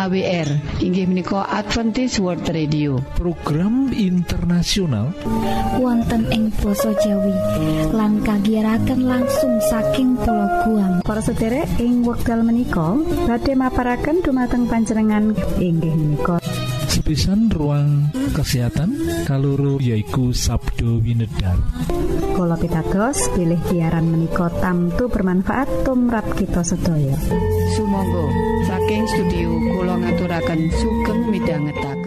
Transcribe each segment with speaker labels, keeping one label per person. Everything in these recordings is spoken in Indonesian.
Speaker 1: AWR inggih menika Adventist World Radio.
Speaker 2: Program internasional
Speaker 3: wonten ing basa Jawi lan kagiyaraken langsung saking pulau Guam.
Speaker 4: Para sederek ing wekdal menika badhe maparaken dumateng panjenengan inggih menika
Speaker 2: sepisan ruang kesehatan kaloro yaiku Sabdo Winedar.
Speaker 4: Kula pitados pilih siaran menika tamtu bermanfaat tumrap kita sedaya.
Speaker 1: Sumangga. Saking studio kula ngaturaken sugeng midhangetaken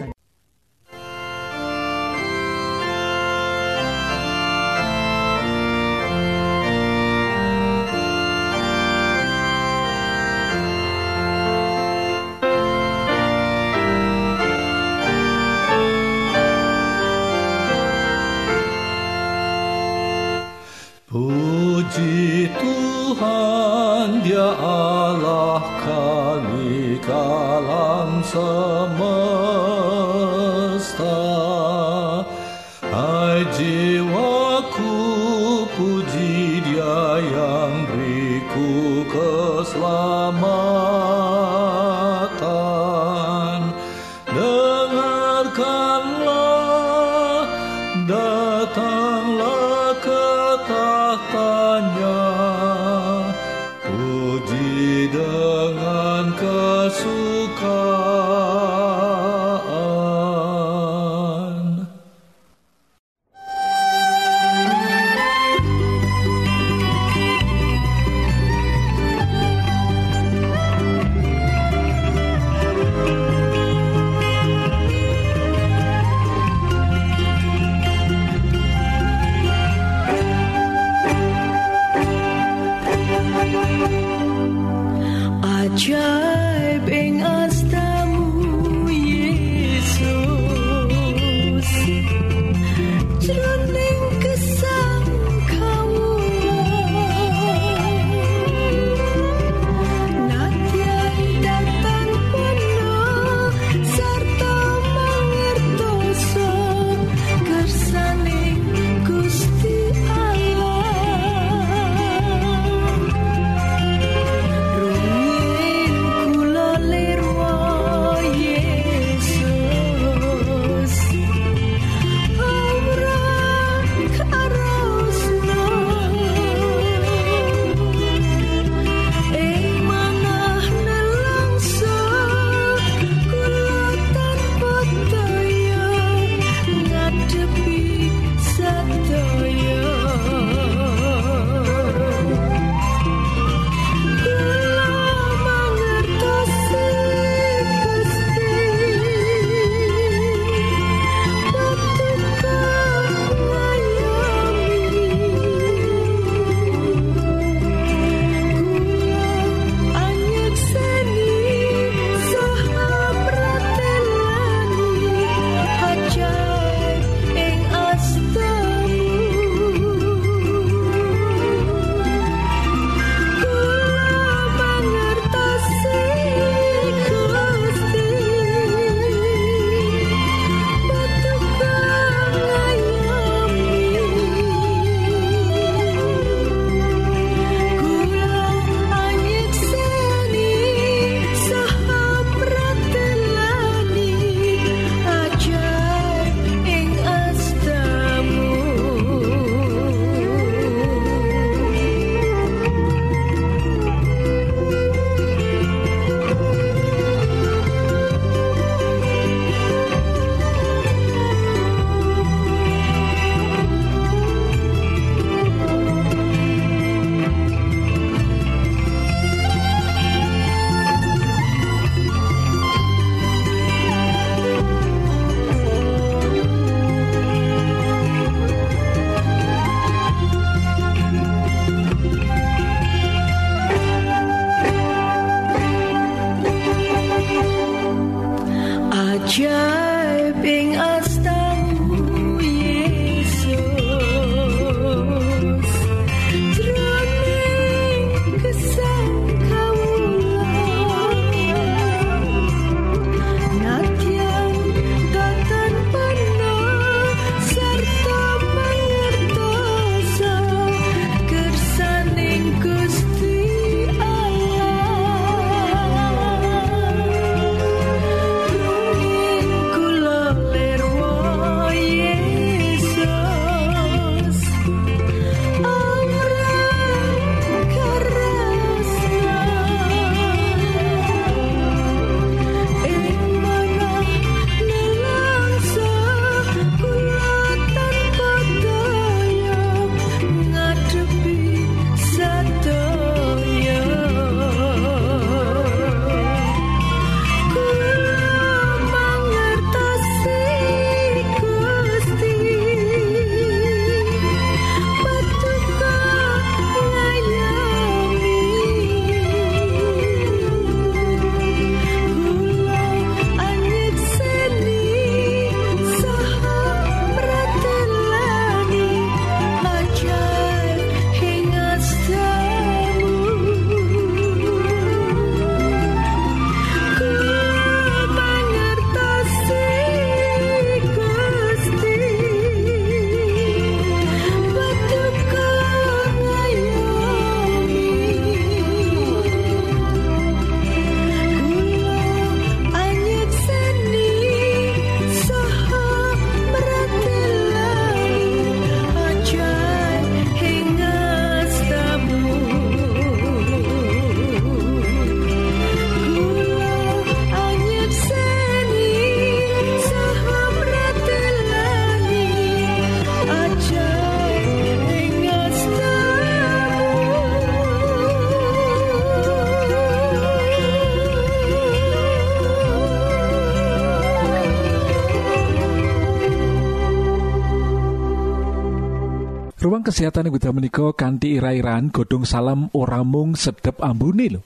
Speaker 2: kesehatan Guda menika kanthi ira-iraan godhong salam ora mung sedep ambune lho.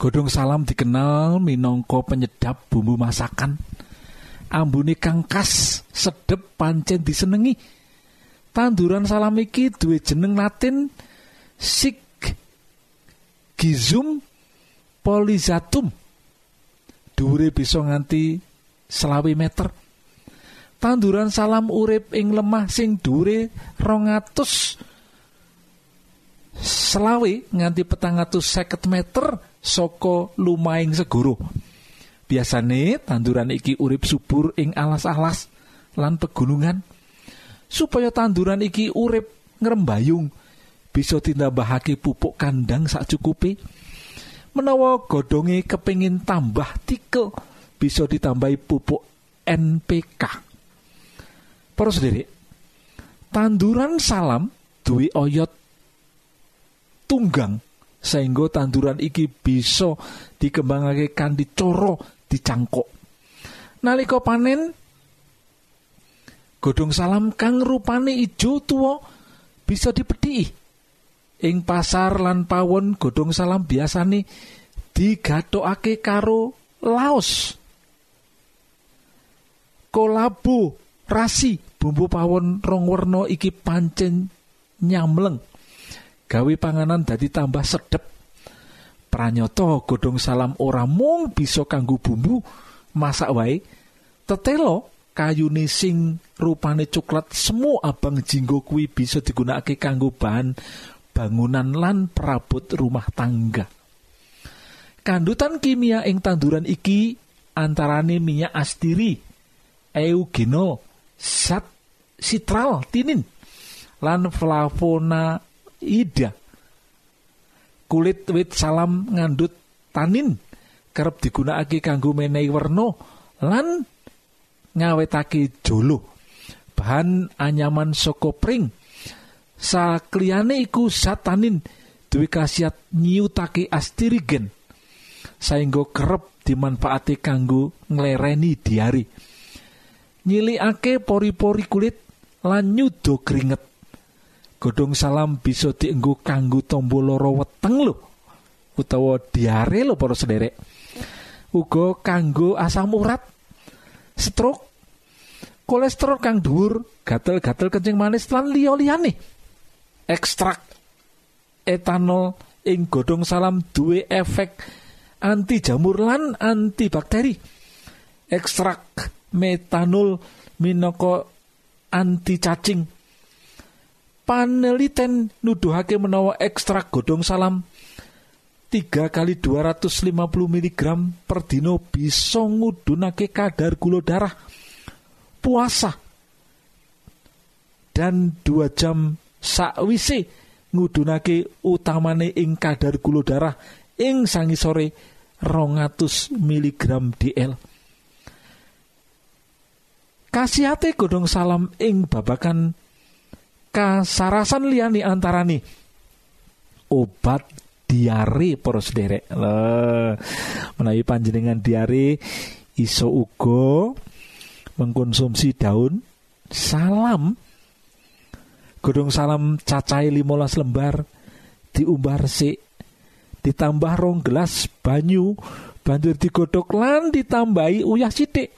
Speaker 2: Godhong salam dikenal minangka penyedap bumbu masakan. Ambune kang khas sedep pancen disenengi. Tanduran salam iki duwe jeneng latin sig gizum polizatum. Dhuwure bisa nganti selawi meter tanduran salam urip ing lemah sing dhuwure 200 selawe nganti petang seket meter saka lumaing segoro biasane tanduran iki urip subur ing alas-alas lan pegunungan. Supaya tanduran iki urip ngrembayung bisa ditambahake pupuk kandang sak cukupe menawa godhonge kepingin tambah tikel bisa ditambahi pupuk NPK Para sendiri, tanduran salam duwe oyot tunggang sehingga tanduran iki bisa dikembangake kanthi cara dicangkok. Nalika panen godhong salam kang rupane ijo tuwa bisa dipethiki. Ing pasar lan pawon godhong salam biasane digathokake karo laos. Kolabo rasi bumbu pawon rong werna iki pancen nyamleng. Gawe panganan dadi tambah sedep pranyata godhong salam ora mung bisa kanggo bumbu masak wae. Tetelo kayune sing rupane coklat semu abang jinggo kuwi bisa digunakake kanggo bahan bangunan lan perabot rumah tangga. Kandutan kimia ing tanduran iki antarane minyak astiri eugenol zat sitral tinin. Lan flavonoida kulit wit salam ngandut tanin. Kerep digunakake kanggo menehi werna lan ngawetake jolo. Bahan anyaman saka pring. Sakliyane iku zat tanin duwe khasiat nyiutake astirigen. Saengga kerep dimanfaati kanggo nglereni diare. Nyilikake pori-pori kulit lan nyudo keringet. Godhong salam bisa dienggo kanggo tombo loro weteng lho. Utawa diare lho para sederek. Uga kanggo asam urat stroke kolesterol kang dhuwur gatel-gatel kencing manis lan liya-liyane. Ekstrak etanol ing godhong salam duwe efek anti jamur lan antibakteri. Ekstrak metanol minangka anti cacing paneliten nuduhake menawa ekstrak godhong salam 3 kali 250 mg per dino bisa ngudunake kadar gula darah puasa dan dua jam sakwise ngudunake utamane ing kadar gula darah ing sangisore 200 mg DL kasihate godhong salam ing babakan kasarasan liyane antarane obat diare para sederek. Menawi panjenengan diare iso uga mengkonsumsi daun salam. Godhong salam cacai 15 lembar diumbar sik ditambah rong gelas banyu banjur digodhog lan ditambahi uyah sithik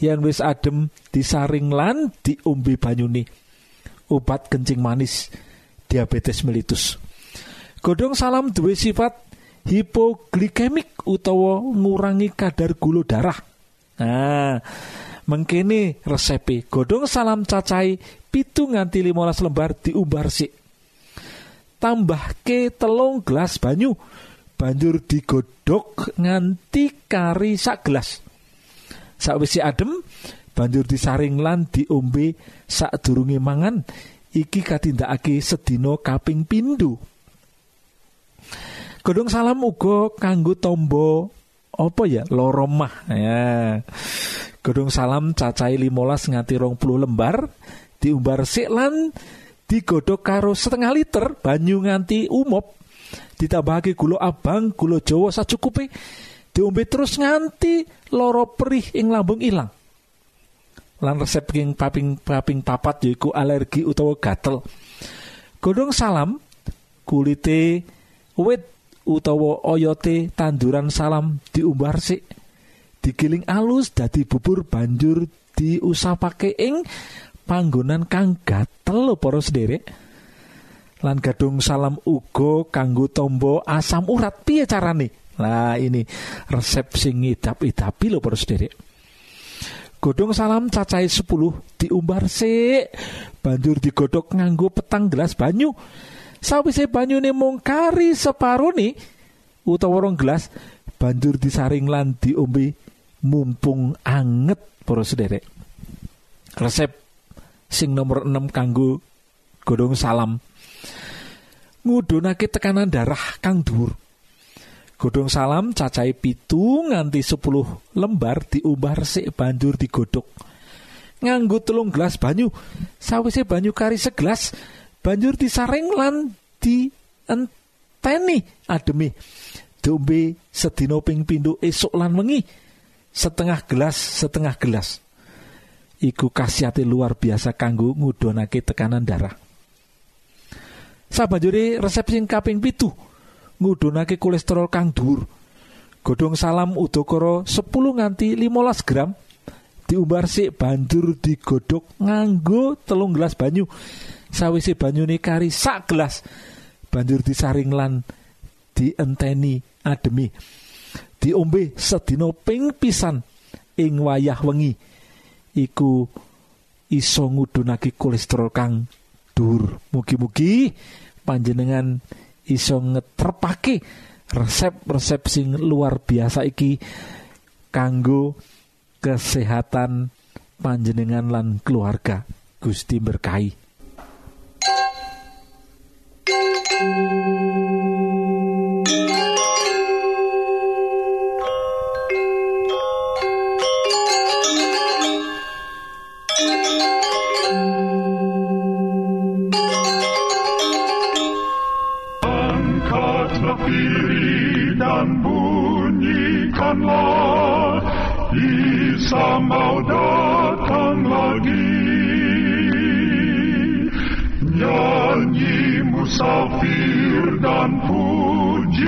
Speaker 2: yang wis adem disaring lan diombe banyune. Obat kencing manis diabetes melitus. Godhong salam duwe sifat hipoglikemik utawa ngurangi kadar gula darah. Nah mengkene resepe godhong salam cacai pitu nganti 15 lembar diumbar sik. Tambahke telung gelas banyu banjur digodhog nganti kari sak gelas sakwise adem banjur disaring lan diombe sadurunge mangan iki katindakake sedina kaping pindho godhong salam uga kanggo tombo apa ya loromah ya. Godhong salam cacai 15 nganti rong puluh lembar diumbar sik lan digodhog karo setengah liter banyu nganti umop. Ditambahake gula abang gula jawa sacukupe diombe terus nganti loro perih ing lambung ilang. Lan resep king paping paping papat yaiku alergi utawa gatel. Godhong salam kulite wit utawa oyote tanduran salam diumbar sik. Digiling alus dadi bubur banjur diusapake ing panggonan kang gatel lho para sederek. Lan gadung salam uga kanggo tombo asam urat. Piye carane lah ini resep sing ngidap-idapi para sederek godhong salam cacahe 10 diumbar sik. Banjur digodhog nganggo petang gelas banyu. Sawise banyune mung kari separone utawa rong gelas banjur disaring lan diombe mumpung anget para sederek resep sing nomor 6 kanggo godhong salam. Ngudhunake tekanan darah kang dhuwur godhong salam cacahe pitu nganti 10 lembar diumbar sik banjur digodhog. Nganggo telung gelas banyu sawise banyu kari segelas banjur disaring lan di enteni ademi dombe sedina ping pindho esuk lan wengi setengah gelas setengah gelas. Iku khasiate luar biasa kanggo ngudhonake tekanan darah. Sabanjure resep sing kaping pitu ngudhunake kolesterol kang dhuwur. Godhong salam udakara 10 nganti 15 gram. Diumbar sik banjur digodhog nganggo telung gelas banyu. Sawise banyune kari sak gelas. Banjur disaring lan dienteni ademi. Diombe sedina ping pisan ing wayah wengi. Iku iso ngudhunake kolesterol kang dhuwur. Mugi-mugi panjenengan iso ngetrepake resep-resep sing luar biasa iki kanggo kesehatan panjenengan lan keluarga. Gusti berkahi
Speaker 5: Isa mau datang lagi. Nyanyi musafir dan pujikanlah.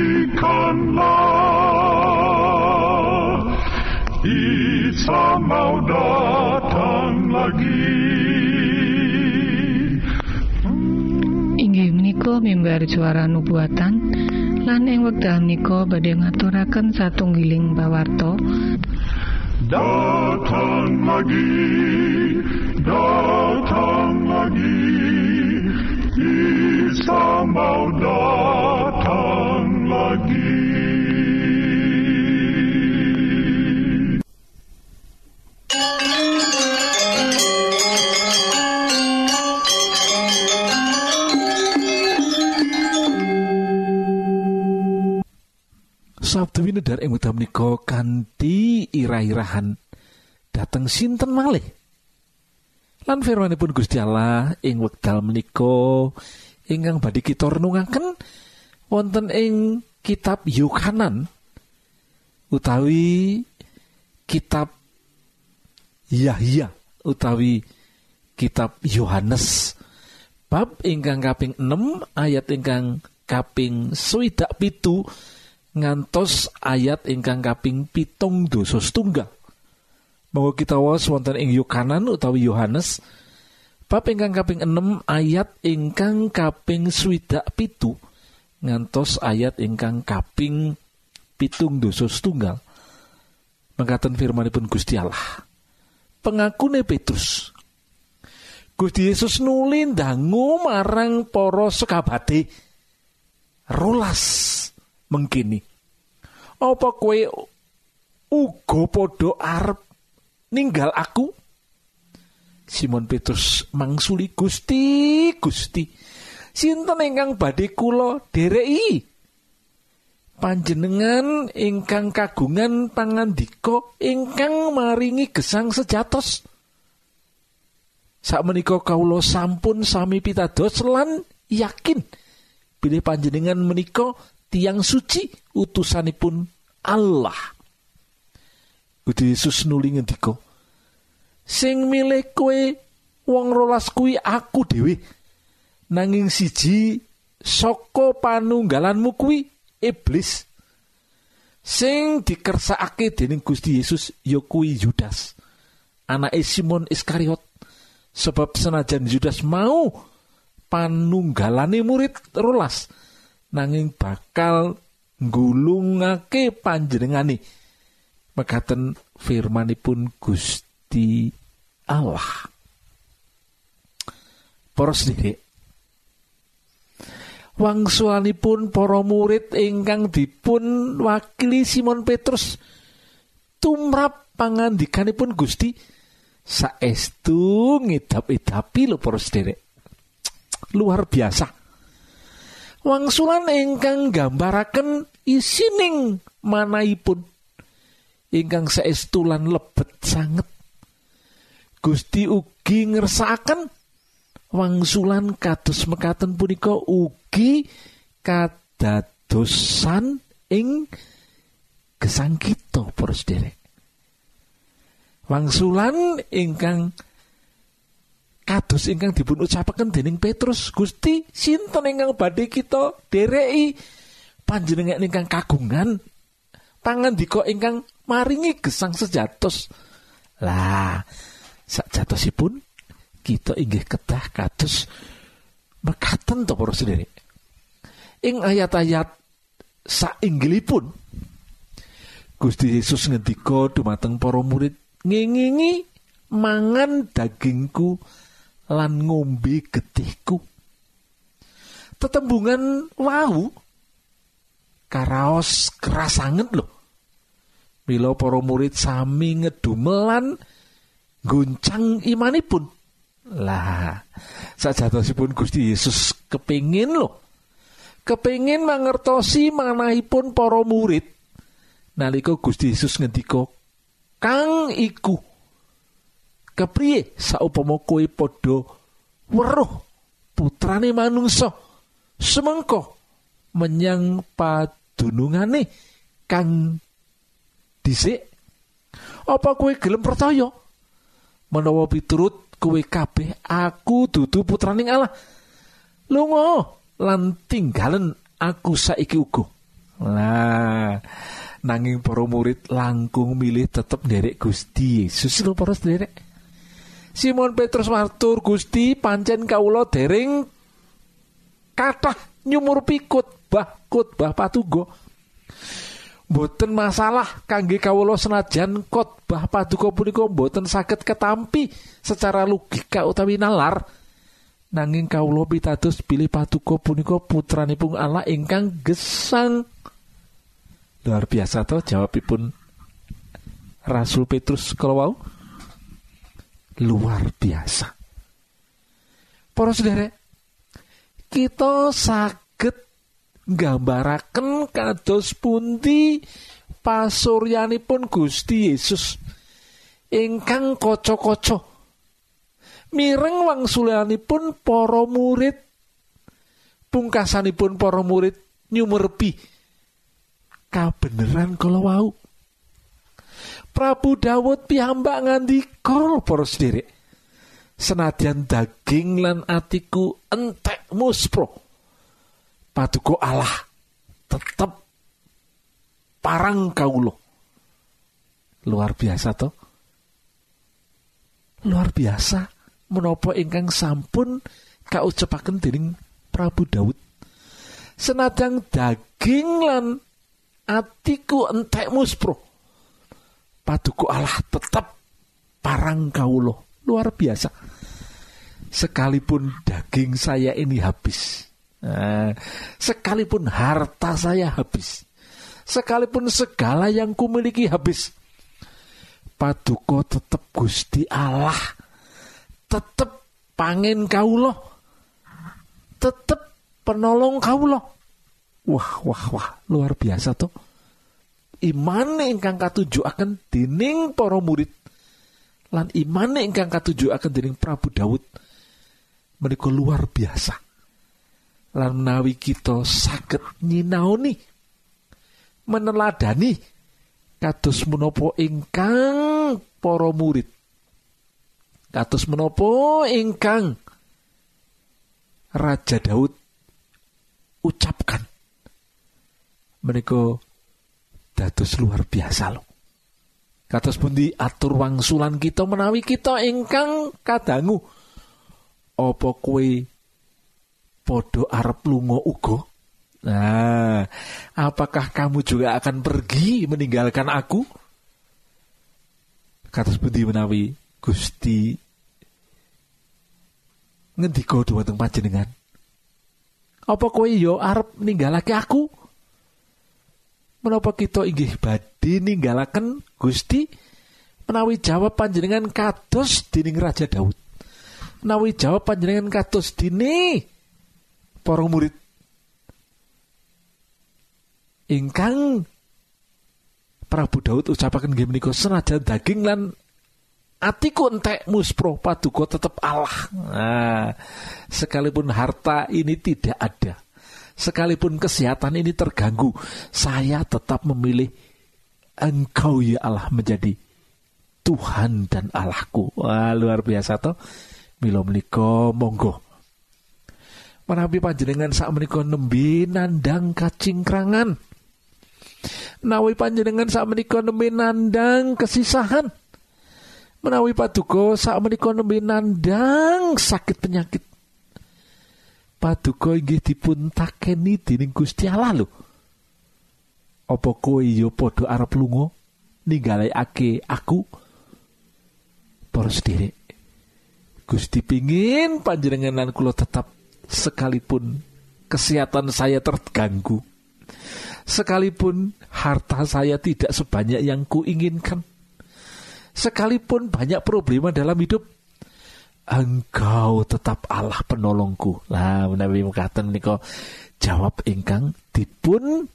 Speaker 5: Isa mau datang lagi
Speaker 1: menika mimbar suara nubuatan. Lan ing wekdal menika badhe ngaturaken satunggiling pawarto
Speaker 5: Datang lagi, datang lagi, Isa mau datang lagi.
Speaker 2: Sabtu winedar ing wekdal menika kanthi irah-irahan dateng sinten malih. Lan firmanipun Gusti Allah ing wekdal menika ingkang badhe kita renungaken wonten ing kitab Yohanan utawi kitab Yahya utawi kitab Yohanes bab ingkang kaping 6 ayat ingkang kaping swidak pitu ngantos ayat ingkang kaping pitung dosa setunggal. Monggo kita waos wonten ing Yohanan utawi Yohanes bab ingkang kaping 6 ayat ingkang kaping swidak pitu ngantos ayat ingkang kaping pitung dosa setunggal. Mengkaten firmanipun Gusti Allah. Pengakune Petrus. Gusti Yesus nuli ndangu marang para sekabate rolas mengkini. Apa kowe uga padha arep ninggal aku? Simon Petrus mangsuli Gusti Gusti sinten ingkang badhe kula dereki? Panjenengan ingkang kagungan pangandika ingkang maringi gesang sejatos. Sakmenika kawula sampun sami pitados lan yakin bilih panjenengan menika tiang suci utusanipun Allah. Gusti Yesus nuli ngendika, sing milih kowe wong rolas kuwi aku dhewe. Nanging siji saka panunggalanmu kuwi iblis. Sing dikersakake dening Gusti Yesus ya kuwi Yudas. Anake Simon Iskariot. Sebab senajan Yudas mau panunggalane murid rolas nanging bakal nggulungake panjenengane. Mekaten firmanipun Gusti Allah. Para sendiri wangsulanipun para murid ingkang dipun wakili Simon Petrus tumrap pangandikanipun Gusti. Saestu ngidap-idapi lho para sederek luar biasa wangsulan ingkang gambaraken isining manahipun. Ingkang saestu lan lebet sanget. Gusti ugi ngersakaken wangsulan kados mekaten punika ugi kadadosan ing gesang kita para wangsulan ingkang kados ingkang dipun ucapaken dening Petrus Gusti sinten ingkang badhe kita dereki? Panjenengan ingkang kagungan pangandika ingkang maringi gesang sejatos. Lah sakjatosipun kita inggih kedah kados mekaten to para sederek ing ayat-ayat sainggilipun Gusti Yesus ngendika dumateng para murid ngingingi mangan dagingku lan ngombe getihku. Tetembungan wau. Karaos keras sanget lho. Mila para murid sami ngedumelan guncang imanipun. Lah sajatosipun Gusti Yesus kepingin lho. Kepingin mangertosi manahipun para murid. Nalika Gusti Yesus ngendika kang iku kepriye? Saupama kowe padha weruh putrane manungsa. Semengko menyang padunungane kang dhisik apa kowe gelem percaya? Menawa piturut kowe kabeh aku dudu putraning Allah. Lunga lan tinggalen aku saiki uga. Lah nanging para murid langkung milih tetep nderek Gusti Yesus lho para sederek Simon Petrus matur Gusti pancen kawula dereng kathah nyumur pikut bah khotbah patugo boten masalah kangge kawula senajan khotbah paduka punika boten saged ketampi secara logika utawi nalar. Nanging kawula pitados pilih paduka punika putranipun Allah ingkang gesang. Luar biasa toh jawabipun Rasul Petrus kalau luar biasa. Para saudara kita saged nggambaraken kados pundi pasuryanipun Gusti Yesus. Ingkang kaca-kaca. Mireng wangsulanipun para murid. Pungkasanipun para murid nyumerpi. Kabeneran kalau wau Prabu Dawud piyambak ngandika para sederek senadyan daging lan atiku entek muspro. Paduka Allah tetep parang kaulo luar biasa toh luar biasa menopo ingkang sampun kaucapaken dening Prabu Daud senadyan daging lan atiku entek muspro paduku Allah tetap parang kaulo luar biasa. Sekalipun daging saya ini habis. Nah, sekalipun harta saya habis. Sekalipun segala yang kumiliki habis. Paduko tetap Gusti Allah tetap pangen kaulo tetap penolong kaulo Wah, wah, wah, luar biasa tuh. Imane ingkang katuju akan dening para murid lan imane ingkang katuju akan dening Prabu Daud menika luar biasa. Lan menawi kita saged nyinaoni meneladani kados menapa ingkang para murid kados menapa ingkang Raja Daud ucapkan menika dados luar biasa loh. Kados pundi atur wangsulan kita menawi kita ingkang kadangu? Apa kue podo arep lunga uga? Nah apakah kamu juga akan pergi meninggalkan aku? Kados pundi menawi Gusti ngendika dhumateng panjenengan? Apa kowe yo arep ninggalake aku menapa kita inggih badhe ninggalaken Gusti menawi jawab panjenengan kados dening Raja Daud? Menawi jawab panjenengan kados dini para murid? Ingkang Prabu Daud ucapaken nggih menika senajan daging lan atiku entek muspro paduka tetap Allah. Nah, sekalipun harta ini tidak ada, sekalipun kesehatan ini terganggu, saya tetap memilih Engkau ya Allah menjadi Tuhan dan Allahku. Wah, luar biasa toh. Milo menika monggo. Menawi panjenengan saat menika nembe nandang kacingkrangan. Nawi panjenengan saat menika nembe nandang kesisahan menawi paduka sak menika nembe nandang sakit penyakit paduka inggih dipun takeni dening Gusti Allah lho. Apa kowe ya padha arep lunga ninggalake aku? Para sederek Gusti pingin panjenengan lan kula tetap sekalipun kesehatan saya terganggu sekalipun harta saya tidak sebanyak yang kuinginkan sekalipun banyak problema dalam hidup engkau tetap Allah penolongku. Lah menawi mekaten menika jawab ingkang dipun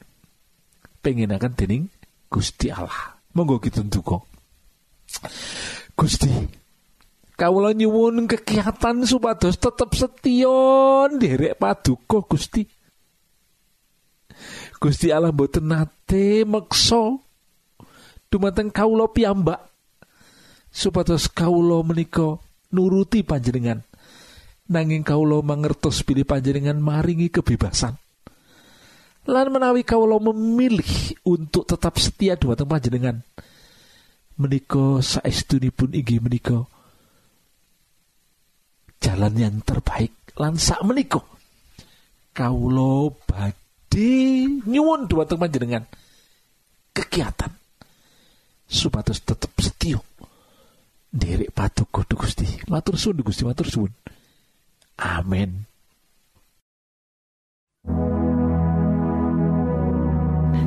Speaker 2: akan dening Gusti Allah. Monggo kita ndonga Gusti kawula nyuwun kegiatan supados tetap setion derek paduka Gusti. Gusti Allah mboten nate meksa. Dumateng kawula piyambak. Supados kaulo menika nuruti panjenengan. Nanging kaulo mangertos pilih panjenengan maringi kebebasan. Lan menawi kaulo memilih untuk tetap setia dumateng panjenengan menika saestunipun inggih menika jalan yang terbaik lan sak menika kaulo badhe nyuwun dumateng panjenengan kegiatan supados tetap setia derek patuk kudu Gusti. Matur suwun Gusti, matur suwun. Amin.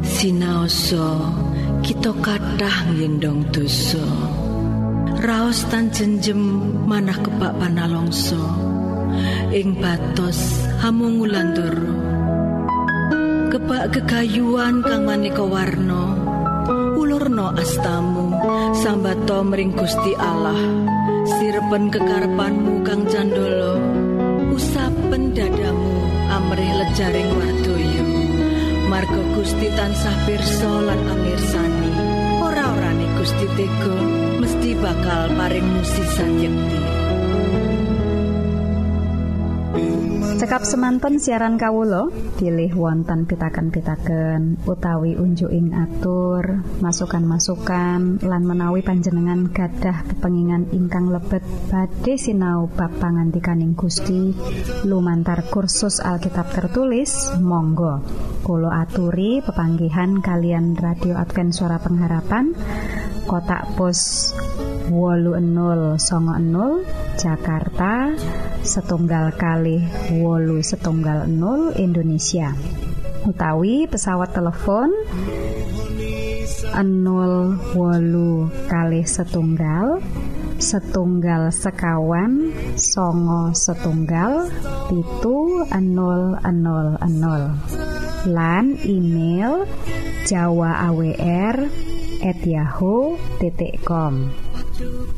Speaker 6: Sinaoso kita kathah ngendong dosa. Raos tan jenjem manah kebak panalongso. Ing batos hamungulan Kebak kegayuan kang maneka warna ulurno astamu sambato mring Gusti Allah. Sirpen kekarepanmu kang candolo. Usapen dadamu amrih lejaring wadoyo. Margo Gusti tansah pirsa lan amirsani. Ora-orane Gusti Tego mesti bakal paring musisan yekti
Speaker 4: Cekap semanten siaran Kawulo pilih wonten pitaken-pitaken utawi unjuking atur masukan-masukan lan menawi panjenengan gadah kepengingan ingkang lebet badhe sinau bab pangantikaning Gusti. Lumantar kursus Alkitab tertulis Monggo. Kulo aturi pepanggihan kalian radio Advent suara pengharapan. Kotak pos wolu enol songo enol Jakarta setunggal kali wolu setunggal 0 Indonesia. Utawi pesawat telepon 0 wolu kali setunggal setunggal sekawan songo setunggal itu 000 lan email jawa awr at yahoo.com